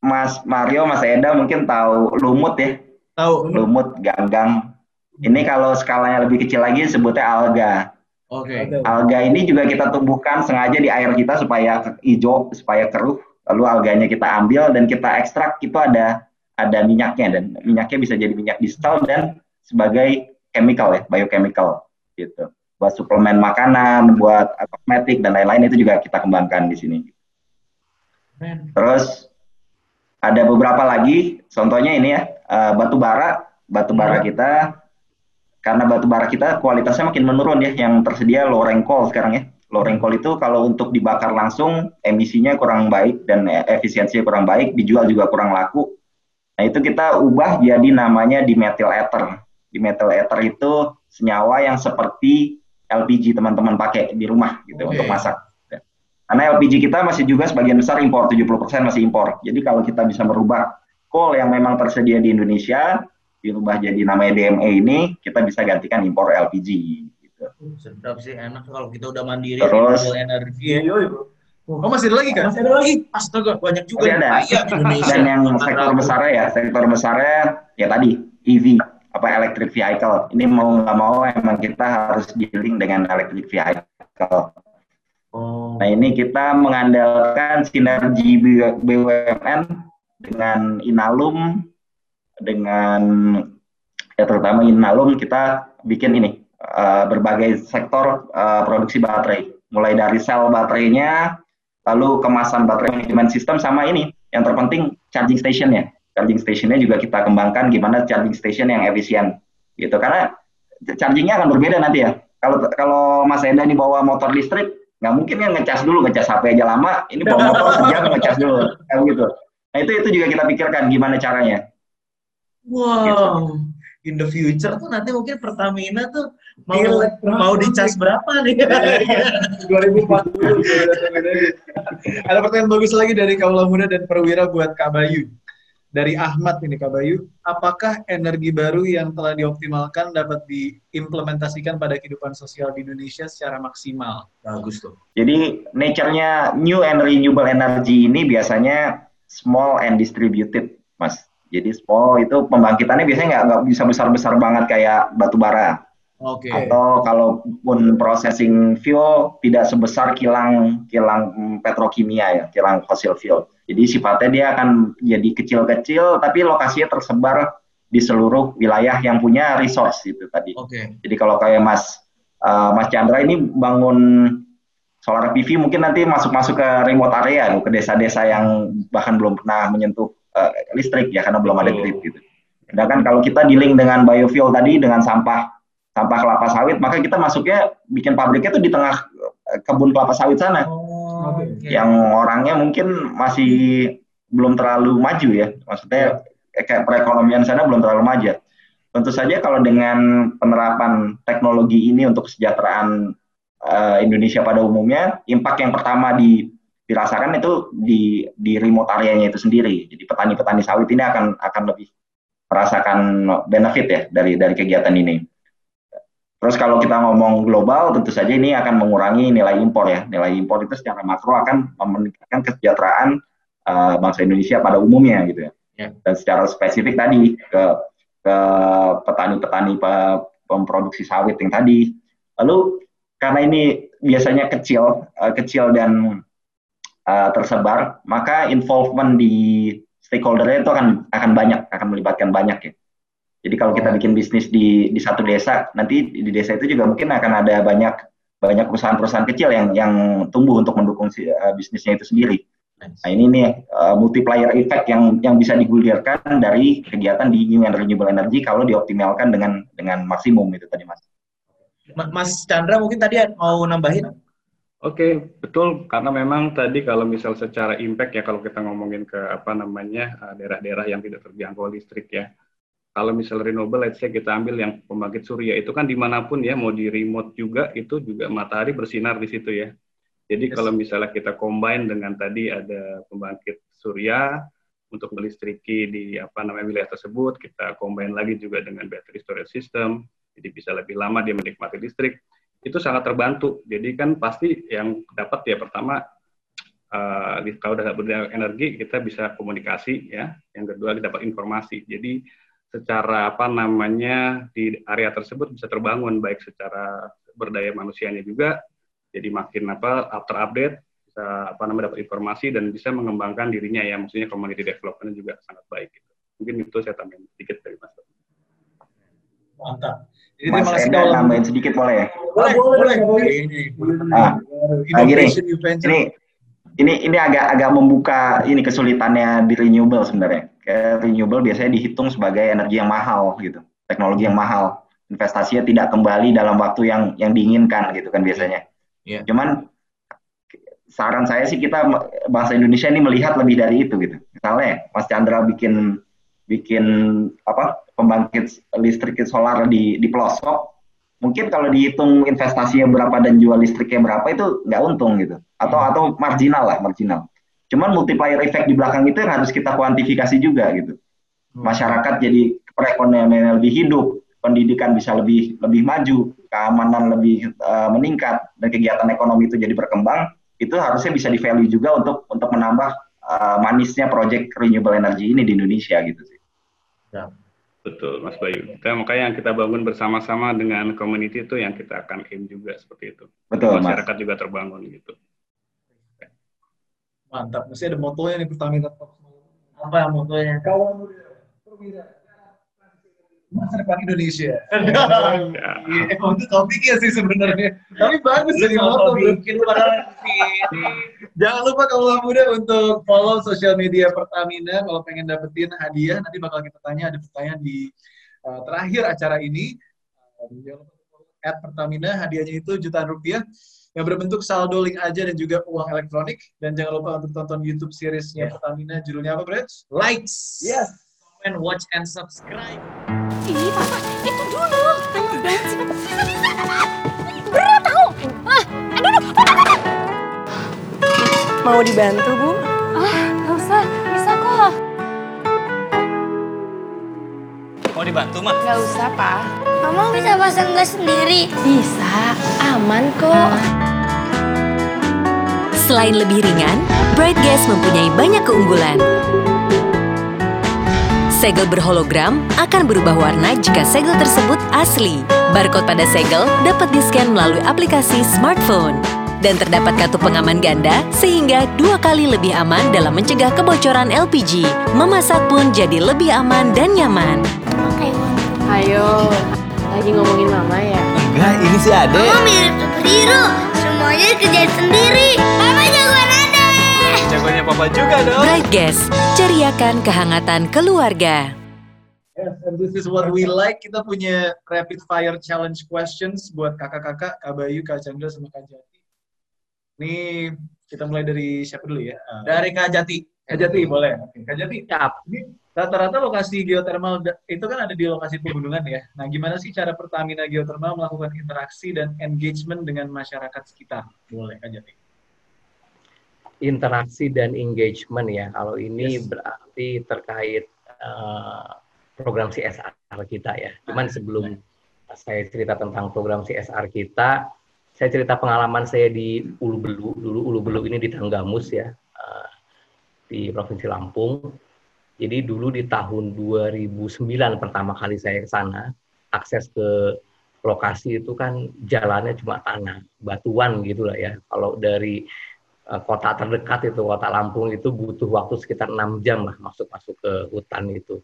Mas Mario, Mas Eda mungkin tahu lumut ya, tahu. lumut ganggang. Ini kalau skalanya lebih kecil lagi sebutnya alga. Oke. Alga ini juga kita tumbuhkan sengaja di air kita supaya hijau, supaya keruh. Lalu alganya kita ambil dan kita ekstrak itu ada ada minyaknya dan minyaknya bisa jadi minyak diesel dan sebagai chemical ya, biochemical gitu. Buat suplemen makanan, buat kosmetik dan lain-lain itu juga kita kembangkan di sini. Terus ada beberapa lagi, contohnya ini ya, eh, batu bara, batu bara kita karena batu bara kita kualitasnya makin menurun ya, yang tersedia low rank coal sekarang ya. Low rank coal itu kalau untuk dibakar langsung emisinya kurang baik dan e- efisiensinya kurang baik, dijual juga kurang laku. Nah itu kita ubah jadi namanya dimethyl ether. Dimethyl ether itu senyawa yang seperti LPG teman-teman pakai di rumah gitu Oke. untuk masak. Karena LPG kita masih juga sebagian besar impor, 70% masih impor. Jadi kalau kita bisa merubah coal yang memang tersedia di Indonesia, dirubah jadi namanya DME ini, kita bisa gantikan impor LPG. Gitu. Sedap sih, enak kalau kita udah mandiri, Terus? energi ya. Oh masih ada lagi kan? Masih ada lagi. Astaga, banyak juga Masih ada. Indonesia. Dan yang sektor besarnya ya, sektor besarnya ya tadi EV apa electric vehicle. Ini mau nggak mau emang kita harus dealing dengan electric vehicle. Oh. Nah ini kita mengandalkan sinergi BUMN dengan Inalum, dengan ya terutama Inalum kita bikin ini eh, berbagai sektor eh, produksi baterai, mulai dari sel baterainya, lalu kemasan baterai manajemen sistem sama ini yang terpenting charging stationnya. Charging stationnya juga kita kembangkan gimana charging station yang efisien gitu karena chargingnya akan berbeda nanti ya. Kalau kalau Mas Enda ini bawa motor listrik nggak mungkin kan ngecas dulu ngecas HP aja lama ini bawa motor sejam ngecas dulu kayak gitu nah itu itu juga kita pikirkan gimana caranya Wow. In the future tuh nanti mungkin Pertamina tuh mau Elektronik. mau dicas berapa nih? 2040. Ada pertanyaan bagus lagi dari Kaula Muda dan Perwira buat Kak Bayu. Dari Ahmad ini Kak Bayu, apakah energi baru yang telah dioptimalkan dapat diimplementasikan pada kehidupan sosial di Indonesia secara maksimal? Bagus tuh. jadi nature-nya new and renewable energy ini biasanya small and distributed mas jadi small itu pembangkitannya biasanya nggak nggak bisa besar besar banget kayak batu bara Oke. atau kalaupun processing fuel tidak sebesar kilang kilang mm, petrokimia ya kilang fossil fuel Jadi sifatnya dia akan jadi kecil-kecil tapi lokasinya tersebar di seluruh wilayah yang punya resource itu tadi. Oke. Jadi kalau kayak Mas uh, Mas Chandra ini bangun solar PV mungkin nanti masuk-masuk ke remote area ke desa-desa yang bahkan belum pernah menyentuh uh, listrik ya karena belum ada grid gitu. Sedangkan kalau kita dealing dengan biofuel tadi dengan sampah sampah kelapa sawit, maka kita masuknya bikin pabriknya tuh di tengah eh, kebun kelapa sawit sana. Oh, oke. Yang orangnya mungkin masih belum terlalu maju ya. Maksudnya kayak perekonomian sana belum terlalu maju. Tentu saja kalau dengan penerapan teknologi ini untuk kesejahteraan uh, Indonesia pada umumnya, impact yang pertama di dirasakan itu di di remote areanya itu sendiri. Jadi petani-petani sawit ini akan akan lebih merasakan benefit ya dari dari kegiatan ini. Terus kalau kita ngomong global, tentu saja ini akan mengurangi nilai impor ya. Nilai impor itu secara makro akan meningkatkan kesejahteraan uh, bangsa Indonesia pada umumnya gitu ya. Ya. Dan secara spesifik tadi ke ke petani-petani pemproduksi sawit yang tadi. Lalu karena ini biasanya kecil, uh, kecil dan uh, tersebar, maka involvement di stakeholder itu akan akan banyak, akan melibatkan banyak ya. Jadi kalau kita bikin bisnis di di satu desa, nanti di desa itu juga mungkin akan ada banyak banyak perusahaan-perusahaan kecil yang yang tumbuh untuk mendukung si, uh, bisnisnya itu sendiri. Nah ini nih uh, multiplier effect yang yang bisa digulirkan dari kegiatan di new and renewable energy kalau dioptimalkan dengan dengan maksimum itu tadi mas. Mas Chandra mungkin tadi mau nambahin? Oke, betul. Karena memang tadi kalau misal secara impact ya, kalau kita ngomongin ke apa namanya uh, daerah-daerah yang tidak terjangkau listrik ya, kalau misal renewable, let's say kita ambil yang pembangkit surya itu kan di mana pun ya, mau di remote juga itu juga matahari bersinar di situ ya. Jadi yes. kalau misalnya kita combine dengan tadi ada pembangkit surya untuk melistriki di apa namanya wilayah tersebut, kita combine lagi juga dengan battery storage system, jadi bisa lebih lama dia menikmati listrik. Itu sangat terbantu. Jadi kan pasti yang dapat ya pertama uh, kalau udah berdaya energi kita bisa komunikasi ya. Yang kedua kita dapat informasi. Jadi secara apa namanya di area tersebut bisa terbangun baik secara berdaya manusianya juga jadi makin apa after update bisa apa namanya dapat informasi dan bisa mengembangkan dirinya ya maksudnya community development juga sangat baik gitu. mungkin itu saya tambahin sedikit dari mas mantap jadi Mas Enda tambahin sedikit boleh ya? Boleh, boleh, boleh. Ah, nah, gini, ini ini ini agak agak membuka ini kesulitannya di renewable sebenarnya. Kayak renewable biasanya dihitung sebagai energi yang mahal gitu, teknologi yang mahal. Investasinya tidak kembali dalam waktu yang yang diinginkan gitu kan biasanya. Yeah. Cuman saran saya sih kita bahasa Indonesia ini melihat lebih dari itu gitu. Misalnya Mas Chandra bikin bikin apa pembangkit listrik solar di di pelosok, mungkin kalau dihitung investasinya berapa dan jual listriknya berapa itu nggak untung gitu atau hmm. atau marginal lah marginal cuman multiplier effect di belakang itu yang harus kita kuantifikasi juga gitu hmm. masyarakat jadi perekonomian lebih hidup pendidikan bisa lebih lebih maju keamanan lebih uh, meningkat dan kegiatan ekonomi itu jadi berkembang itu harusnya bisa di value juga untuk untuk menambah uh, manisnya project renewable energy ini di Indonesia gitu sih. Ya. Betul, Mas Bayu. Kita makanya yang kita bangun bersama-sama dengan community itu yang kita akan aim juga seperti itu. Betul, Masyarakat mas. juga terbangun gitu. Mantap. Mesti ada motonya nih Pertamina Top. Apa yang motonya? Kawan muda, perwira, masa depan Indonesia. ya. Emang itu topiknya sih sebenarnya. Tapi bagus jadi moto bikin Jangan lupa kawan muda untuk follow sosial media Pertamina kalau pengen dapetin hadiah nanti bakal kita tanya ada pertanyaan di uh, terakhir acara ini. Uh, at Pertamina hadiahnya itu jutaan rupiah yang berbentuk saldo link aja dan juga uang elektronik dan jangan lupa untuk tonton YouTube seriesnya yeah. Pertamina judulnya apa, Brad? Lights. Yes. Comment, watch and subscribe. Ih, papa, itu dulu. Tanya banget sih. Berat tau. Ah, aduh, aduh. Mau dibantu, Bu? Ah, nggak usah. Bisa kok. Mau dibantu, Mah? Nggak usah, Pak. Mama bisa pasang gas sendiri? Bisa, aman kok. Selain lebih ringan, Bright Gas mempunyai banyak keunggulan. Segel berhologram akan berubah warna jika segel tersebut asli. Barcode pada segel dapat di-scan melalui aplikasi smartphone. dan terdapat kartu pengaman ganda sehingga dua kali lebih aman dalam mencegah kebocoran LPG. Memasak pun jadi lebih aman dan nyaman. Ayo, lagi ngomongin mama ya. Enggak, ini si Ade. Mama mirip superhero. Semuanya kerjain sendiri. Mama jagoan ada. Jagonya papa juga dong. Bright Gas, ceriakan kehangatan keluarga. Yes, and this is what we like. Kita punya rapid fire challenge questions buat kakak-kakak, Kak Bayu, Kak Chandra, sama Kak Jati. Nih, kita mulai dari siapa dulu ya? Uh, Dari Kak Jati. Kak Jati, boleh. Oke, Kak Jati, ini rata-rata lokasi geothermal da- itu kan ada di lokasi pegunungan ya. Nah, gimana sih cara Pertamina Geothermal melakukan interaksi dan engagement dengan masyarakat sekitar? Boleh, Kak Jati. Interaksi dan engagement ya. Kalau ini Yes. berarti terkait eh, program CSR kita ya. Cuman sebelum saya cerita tentang program CSR kita, saya cerita pengalaman saya di Ulu Belu. Dulu Ulu Belu ini di Tanggamus ya, eh, di Provinsi Lampung. Jadi dulu di tahun 2009 pertama kali saya ke sana, akses ke lokasi itu kan jalannya cuma tanah, batuan gitu lah ya. Kalau dari kota terdekat itu kota Lampung itu butuh waktu sekitar enam jam lah masuk masuk ke hutan itu.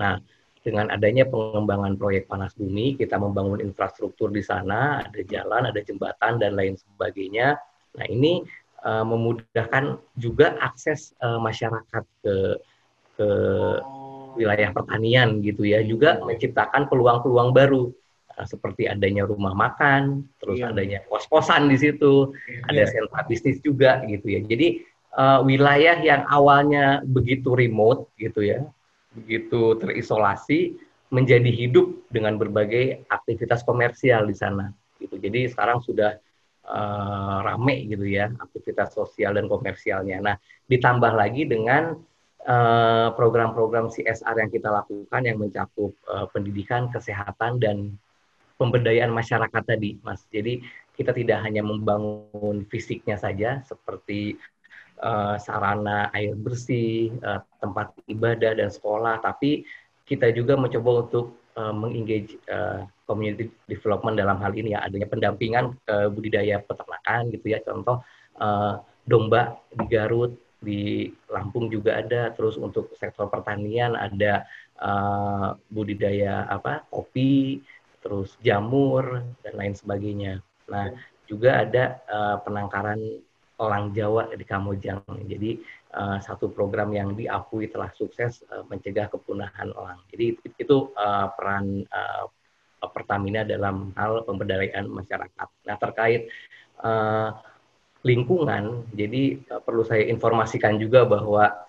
Nah dengan adanya pengembangan proyek panas bumi kita membangun infrastruktur di sana ada jalan ada jembatan dan lain sebagainya. Nah ini eh, memudahkan juga akses eh, masyarakat ke ke wilayah pertanian gitu ya juga menciptakan peluang-peluang baru seperti adanya rumah makan, terus Iya. adanya kos-kosan di situ, ada sentra bisnis juga gitu ya. Jadi eh, wilayah yang awalnya begitu remote gitu ya, begitu terisolasi menjadi hidup dengan berbagai aktivitas komersial di sana gitu. Jadi sekarang sudah eh, rame gitu ya aktivitas sosial dan komersialnya. Nah, ditambah lagi dengan eh, program-program CSR yang kita lakukan yang mencakup pendidikan, kesehatan dan pemberdayaan masyarakat tadi, Mas. Jadi kita tidak hanya membangun fisiknya saja seperti eh, sarana air bersih, eh, tempat ibadah dan sekolah, tapi kita juga mencoba untuk eh, mengengage eh, community development dalam hal ini ya, adanya pendampingan ke budidaya peternakan gitu ya. Contoh eh, domba di Garut, di Lampung juga ada, terus untuk sektor pertanian ada eh, budidaya apa kopi, terus jamur dan lain sebagainya. Nah, juga ada eh, penangkaran elang Jawa di Kamojang. Jadi eh, satu program yang diakui telah sukses eh, mencegah kepunahan elang. Jadi itu, itu, eh, peran eh, Pertamina dalam hal pemberdayaan masyarakat. Nah, terkait eh, lingkungan, jadi eh, perlu saya informasikan juga bahwa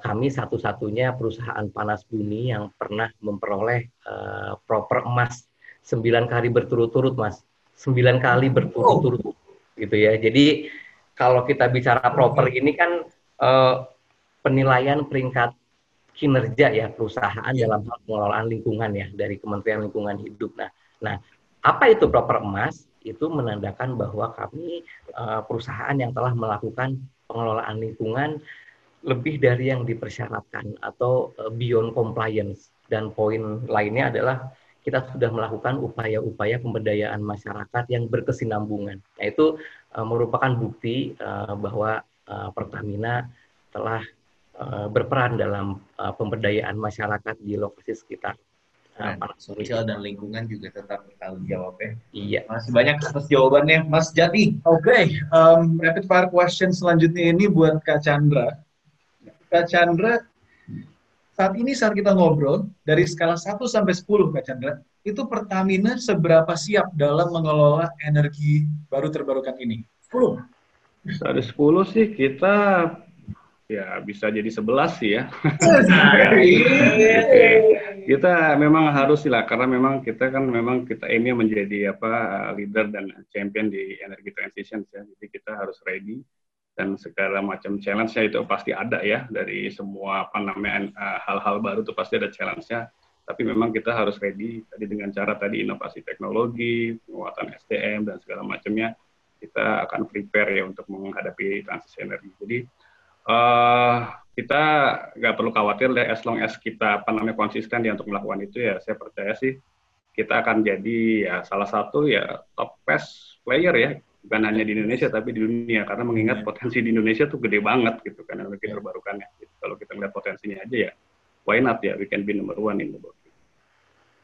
kami satu-satunya perusahaan panas bumi yang pernah memperoleh eh, proper emas sembilan kali berturut-turut, Mas. Sembilan kali berturut-turut, gitu ya. Jadi kalau kita bicara proper ini kan eh, penilaian peringkat kinerja ya perusahaan dalam hal pengelolaan lingkungan ya dari Kementerian Lingkungan Hidup. Nah, nah apa itu proper emas? Itu menandakan bahwa kami eh, perusahaan yang telah melakukan pengelolaan lingkungan lebih dari yang dipersyaratkan atau eh, beyond compliance. Dan poin lainnya adalah kita sudah melakukan upaya-upaya pemberdayaan masyarakat yang berkesinambungan. Nah, itu eh, merupakan bukti eh, bahwa eh, Pertamina telah eh, berperan dalam eh, pemberdayaan masyarakat di lokasi sekitar. Nah, sosial dan lingkungan juga tetap bertanggung jawab ya. Iya. Masih banyak atas jawabannya, Mas Jati. Oke, um, rapid fire question selanjutnya ini buat Kak Chandra. Kak Chandra, saat ini saat kita ngobrol, dari skala 1 sampai 10 Kak Chandra, itu Pertamina seberapa siap dalam mengelola energi baru terbarukan ini? 10. Dari 10 sih kita ya bisa jadi 11 sih ya. kita memang harus lah karena memang kita kan memang kita aimnya menjadi apa leader dan champion di energy transition ya. Jadi kita harus ready dan segala macam challenge-nya itu pasti ada ya dari semua apa namanya eh, hal-hal baru itu pasti ada challenge-nya. Tapi memang kita harus ready tadi dengan cara tadi inovasi teknologi, penguatan SDM dan segala macamnya kita akan prepare ya untuk menghadapi transisi energi. Jadi eh kita nggak perlu khawatir deh, as long as kita apa namanya konsisten ya untuk melakukan itu ya, saya percaya sih kita akan jadi ya salah satu ya top best player ya bukan hanya di Indonesia tapi di dunia karena mengingat potensi di Indonesia tuh gede banget gitu kan energi terbarukannya. Gitu. Kalau kita lihat potensinya aja ya, why not ya we can be number one in the world.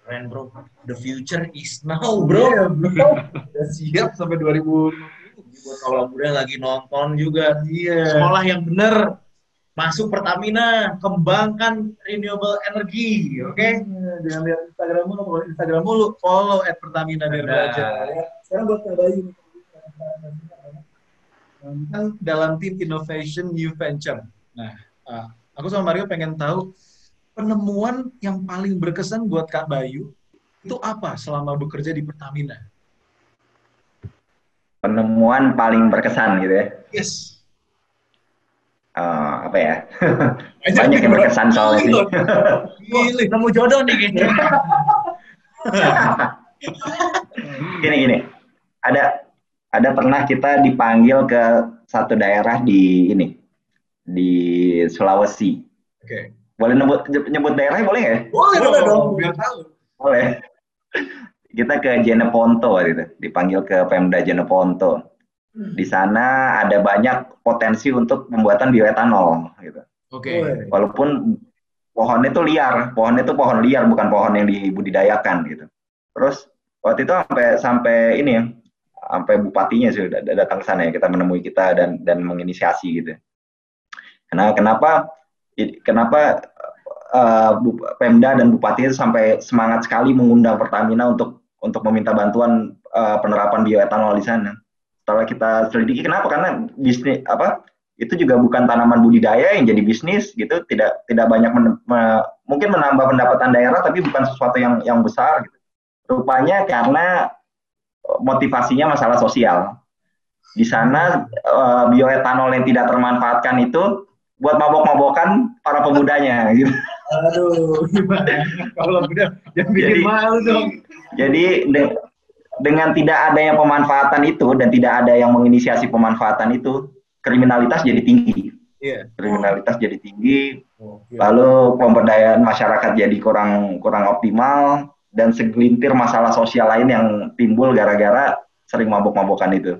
Keren bro, the future is now bro. Iya, bro. Udah siap sampai 2000 Buat kalau muda lagi nonton juga, Iya. sekolah yang bener, masuk Pertamina, kembangkan renewable energy, oke? Iya, Jangan lihat Instagram mulu, Instagram mulu, follow at Pertamina biar belajar. ya. Sekarang buat Kak Kan dalam tim Innovation New Venture. Nah, ah, aku sama Mario pengen tahu penemuan yang paling berkesan buat Kak Bayu itu apa selama bekerja di Pertamina? Penemuan paling berkesan gitu ya. Yes. Eh, apa ya? Banyak yang berkesan soalnya sih. Pilih, nemu jodoh nih kayaknya. gini gini. Ada ada pernah kita dipanggil ke satu daerah di ini di Sulawesi. Oke. Boleh nyebut nyebut daerahnya boleh nggak? ya? Boleh, Boleh dong, biar tahu. Boleh. Kita ke Jeneponto gitu, dipanggil ke Pemda Jeneponto. Di sana ada banyak potensi untuk pembuatan bioetanol gitu. Oke. Walaupun pohonnya itu liar, pohonnya itu pohon liar bukan pohon yang dibudidayakan gitu. Terus waktu itu sampai sampai ini ya, sampai bupatinya sudah datang ke sana ya kita menemui kita dan dan menginisiasi gitu. Kenapa kenapa kenapa uh, Pemda dan Bupati itu sampai semangat sekali mengundang Pertamina untuk untuk meminta bantuan uh, penerapan bioetanol di sana. Setelah kita selidiki kenapa? Karena bisnis apa itu juga bukan tanaman budidaya yang jadi bisnis gitu, tidak tidak banyak men- me- mungkin menambah pendapatan daerah tapi bukan sesuatu yang yang besar gitu. Rupanya karena motivasinya masalah sosial. Di sana uh, bioetanol yang tidak termanfaatkan itu buat mabok-mabokan para pemudanya gitu. Aduh, gimana? Kalau udah bikin Jadi- malu dong. Jadi de- dengan tidak adanya pemanfaatan itu dan tidak ada yang menginisiasi pemanfaatan itu, kriminalitas jadi tinggi. Iya. Kriminalitas jadi tinggi, lalu pemberdayaan masyarakat jadi kurang kurang optimal dan segelintir masalah sosial lain yang timbul gara-gara sering mabok-mabokan itu.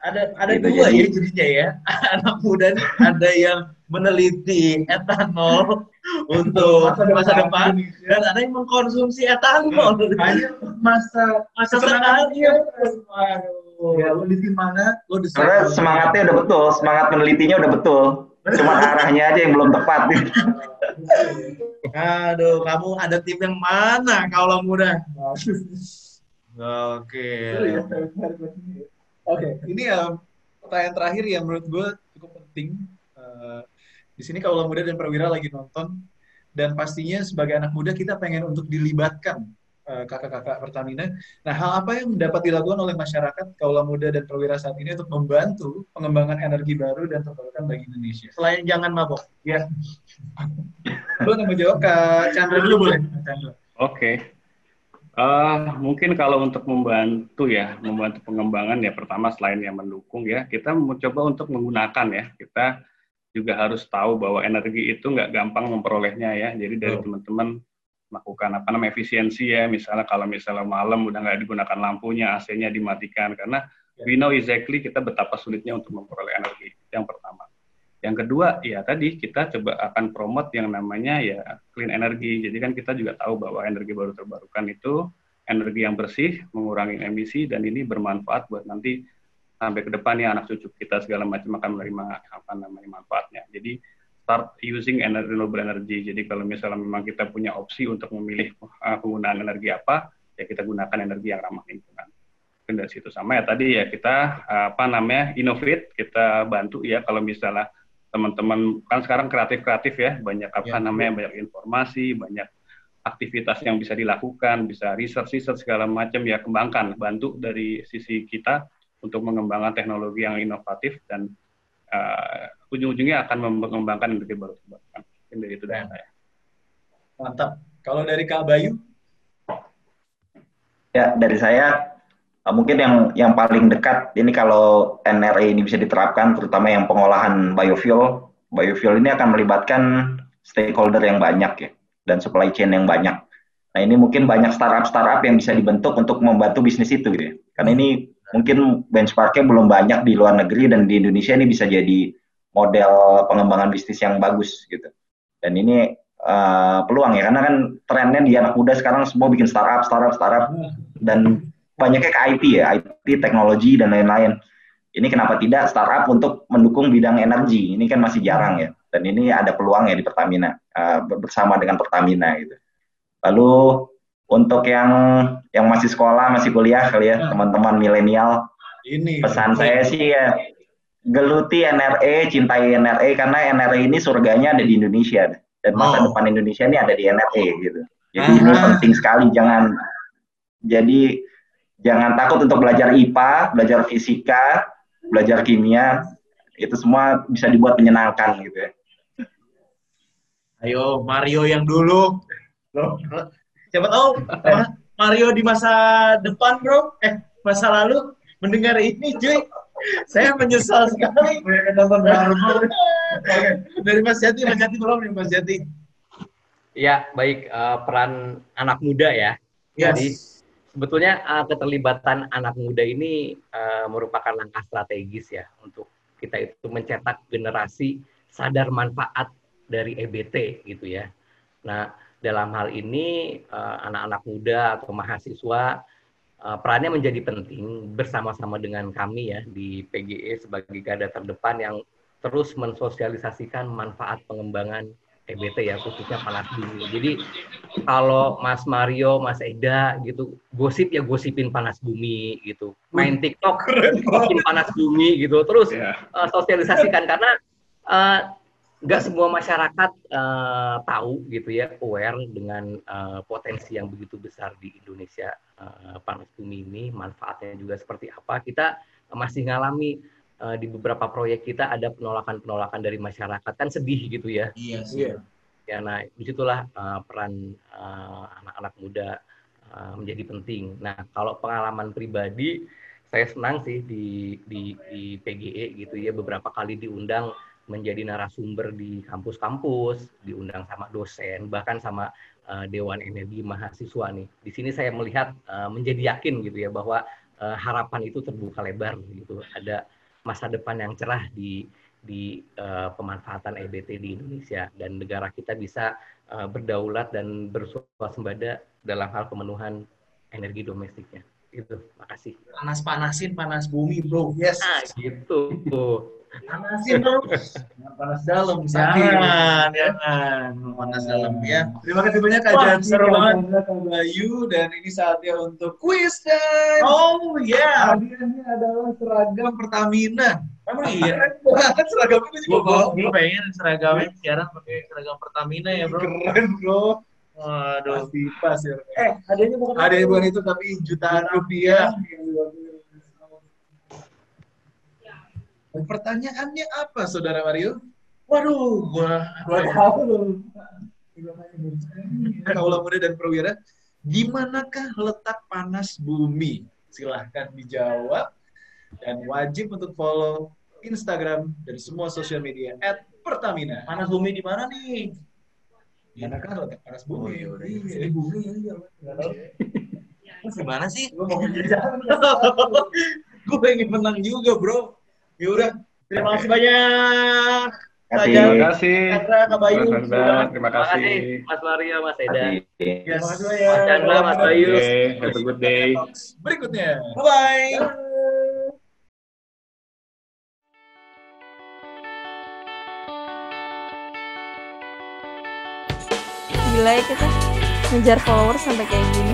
Ada ada Gitu, dua jadi- ya jadinya ya. Anak muda nih ada yang meneliti etanol untuk Masa masa, depan depan dan ada yang mengkonsumsi etanol. Hanya masa masa sekarang. Aduh. Ya, lu di mana? Lu di Sebenarnya semangatnya udah betul, semangat penelitinya udah betul. Cuma arahnya aja yang belum tepat. Aduh, kamu ada tim yang mana kalau muda? Oke. Oke, ini ya pertanyaan terakhir yang menurut gue cukup penting. Eh, di sini kalau muda dan perwira lagi nonton dan pastinya sebagai anak muda kita pengen untuk dilibatkan kakak-kakak Pertamina. Nah, hal apa yang dapat dilakukan oleh masyarakat kaula muda dan perwira saat ini untuk membantu pengembangan energi baru dan terbarukan bagi Indonesia? Selain jangan mabok. Ya. Lu nama jawab Kak Chandra dulu boleh? Kak Chandra. Oke. Eh, mungkin kalau untuk membantu ya, membantu pengembangan ya pertama selain yang mendukung ya, kita mencoba untuk menggunakan ya. Kita juga harus tahu bahwa energi itu nggak gampang memperolehnya ya. Jadi dari teman-teman melakukan apa namanya efisiensi ya, misalnya kalau misalnya malam udah nggak digunakan lampunya, AC-nya dimatikan karena we know exactly kita betapa sulitnya untuk memperoleh energi. Yang pertama. Yang kedua, ya tadi kita coba akan promote yang namanya ya clean energy. Jadi kan kita juga tahu bahwa energi baru terbarukan itu energi yang bersih, mengurangi emisi, dan ini bermanfaat buat nanti sampai ke depannya anak cucu kita segala macam akan menerima apa namanya manfaatnya. Jadi start using renewable energy. Jadi kalau misalnya memang kita punya opsi untuk memilih uh, penggunaan energi apa, ya kita gunakan energi yang ramah lingkungan. Mungkin dari situ sama ya tadi ya kita uh, apa namanya innovate, kita bantu ya kalau misalnya teman-teman kan sekarang kreatif-kreatif ya, banyak apa namanya banyak informasi, banyak aktivitas yang bisa dilakukan, bisa research-research segala macam ya kembangkan, bantu dari sisi kita untuk mengembangkan teknologi yang inovatif dan uh, ujung-ujungnya akan mengembangkan energi baru terbarukan. Mungkin dari itu dari saya. Mantap. Kalau dari Kak Bayu? Ya, dari saya uh, mungkin yang yang paling dekat ini kalau NRE ini bisa diterapkan, terutama yang pengolahan biofuel. Biofuel ini akan melibatkan stakeholder yang banyak ya dan supply chain yang banyak. Nah ini mungkin banyak startup-startup yang bisa dibentuk untuk membantu bisnis itu gitu ya. Karena ini mungkin benchmarknya belum banyak di luar negeri dan di Indonesia ini bisa jadi model pengembangan bisnis yang bagus gitu. Dan ini uh, peluang ya karena kan trennya di anak muda sekarang semua bikin startup, startup, startup dan banyaknya ke IT ya, IT, teknologi dan lain-lain. Ini kenapa tidak startup untuk mendukung bidang energi? Ini kan masih jarang ya. Dan ini ada peluang ya di Pertamina uh, bersama dengan Pertamina gitu. Lalu untuk yang yang masih sekolah, masih kuliah kali ya, nah. teman-teman milenial. Ini pesan saya sih ya geluti NRE, cintai NRE karena NRE ini surganya ada di Indonesia dan masa oh. depan Indonesia ini ada di NRE gitu. Jadi Aha. ini penting sekali jangan jadi jangan takut untuk belajar IPA, belajar fisika, belajar kimia, itu semua bisa dibuat menyenangkan gitu ya. Ayo Mario yang dulu. Loh, Siapa tahu Mario di masa depan, bro. Eh, masa lalu mendengar ini, cuy. Saya menyesal sekali. Dari Mas Jati, Mas Jati tolong nih, Mas Jati. Ya, baik. Uh, peran anak muda ya. Yes. Jadi sebetulnya uh, keterlibatan anak muda ini uh, merupakan langkah strategis ya untuk kita itu mencetak generasi sadar manfaat dari EBT gitu ya. Nah, dalam hal ini eh, anak-anak muda atau mahasiswa uh, perannya menjadi penting bersama-sama dengan kami ya di PGE sebagai garda terdepan yang terus mensosialisasikan manfaat pengembangan EBT ya khususnya panas bumi. Jadi kalau Mas Mario, Mas Eda gitu gosip ya gosipin panas bumi gitu. Main TikTok gosipin panas bumi gitu. Terus yeah. uh, sosialisasikan karena uh, nggak semua masyarakat uh, tahu gitu ya aware dengan uh, potensi yang begitu besar di Indonesia. Uh, panas bumi ini manfaatnya juga seperti apa? Kita masih ngalami uh, di beberapa proyek kita ada penolakan-penolakan dari masyarakat. Kan sedih gitu ya. Iya sih. Ya nah di situlah uh, peran anak-anak uh, muda uh, menjadi penting. Nah kalau pengalaman pribadi saya senang sih di di, di PGE gitu ya beberapa kali diundang menjadi narasumber di kampus-kampus, diundang sama dosen, bahkan sama uh, Dewan Energi Mahasiswa nih. Di sini saya melihat uh, menjadi yakin gitu ya bahwa uh, harapan itu terbuka lebar gitu. Ada masa depan yang cerah di di uh, pemanfaatan EBT di Indonesia dan negara kita bisa uh, berdaulat dan bersuasembada dalam hal pemenuhan energi domestiknya. Itu, makasih. Panas-panasin panas bumi, bro. Yes. Ah, gitu panasin terus panas dalam jangan jangan panas dalam ya terima kasih banyak kak Jati seru banget kak Bayu dan ini saatnya untuk quiz dan oh ya yeah. hadiahnya adalah seragam Pertamina Emang iya? Kan seragam itu juga gue pengen seragamnya sekarang pakai seragam Pertamina ya bro. Keren bro. Waduh. Pasti pas ya. Eh, adanya bukan Adanya bukan itu tapi jutaan rupiah. Dan pertanyaannya apa, Saudara Mario? Waduh, gua gua tahu Kaulah muda dan perwira, di manakah letak panas bumi? Silahkan dijawab dan wajib untuk follow Instagram dan semua sosial media at Pertamina. Panas bumi di mana nih? Di manakah letak panas bumi? Oh, iya, iya. Di bumi ya, iya. Gimana sih? Gue pengen menang juga, bro. Yaudah, terima kasih banyak. Terima kasih. Kak Bayu. Terima kasih. Mas Maria, Mas Eda. Yes. Terima kasih Mas Chandra, Mas Bayu. Have a good day. Berikutnya. Bye-bye. Gila ya kita ngejar followers sampai kayak gini.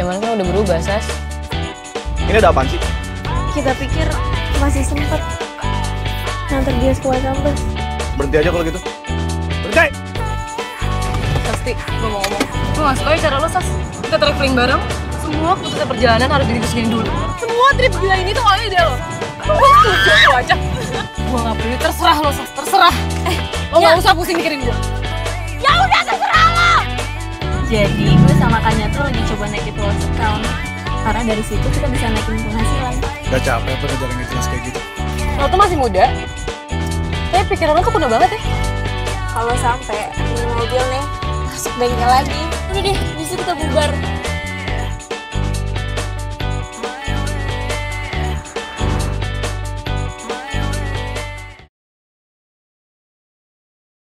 Zaman kan udah berubah, Sas. Ini ada apaan sih? Kita pikir masih sempet nganter dia sekolah kampus. Berhenti aja kalau gitu. Berhenti! Sasti, gue mau ngomong. Gue gak suka ya cara lo, Sas. Kita traveling bareng, semua keputusan perjalanan harus didiskusiin dulu. Semua trip gila ini tuh awalnya dia lo. Gue setuju lo aja. Gue gak peduli, terserah lo, Sas. Terserah. Eh, lo ya. gak usah pusing mikirin gue. Ya udah, terserah lo! Jadi, gue sama Kanya tuh lagi coba naikin walls account. Karena dari situ kita bisa naikin penghasilan. Gak capek apa ngejar yang jelas kayak gitu? Lo tuh masih muda, tapi pikiran lo tuh penuh banget ya. Kalau sampai ini mobil nih masuk bengkel lagi, udah deh, bisa kita bubar.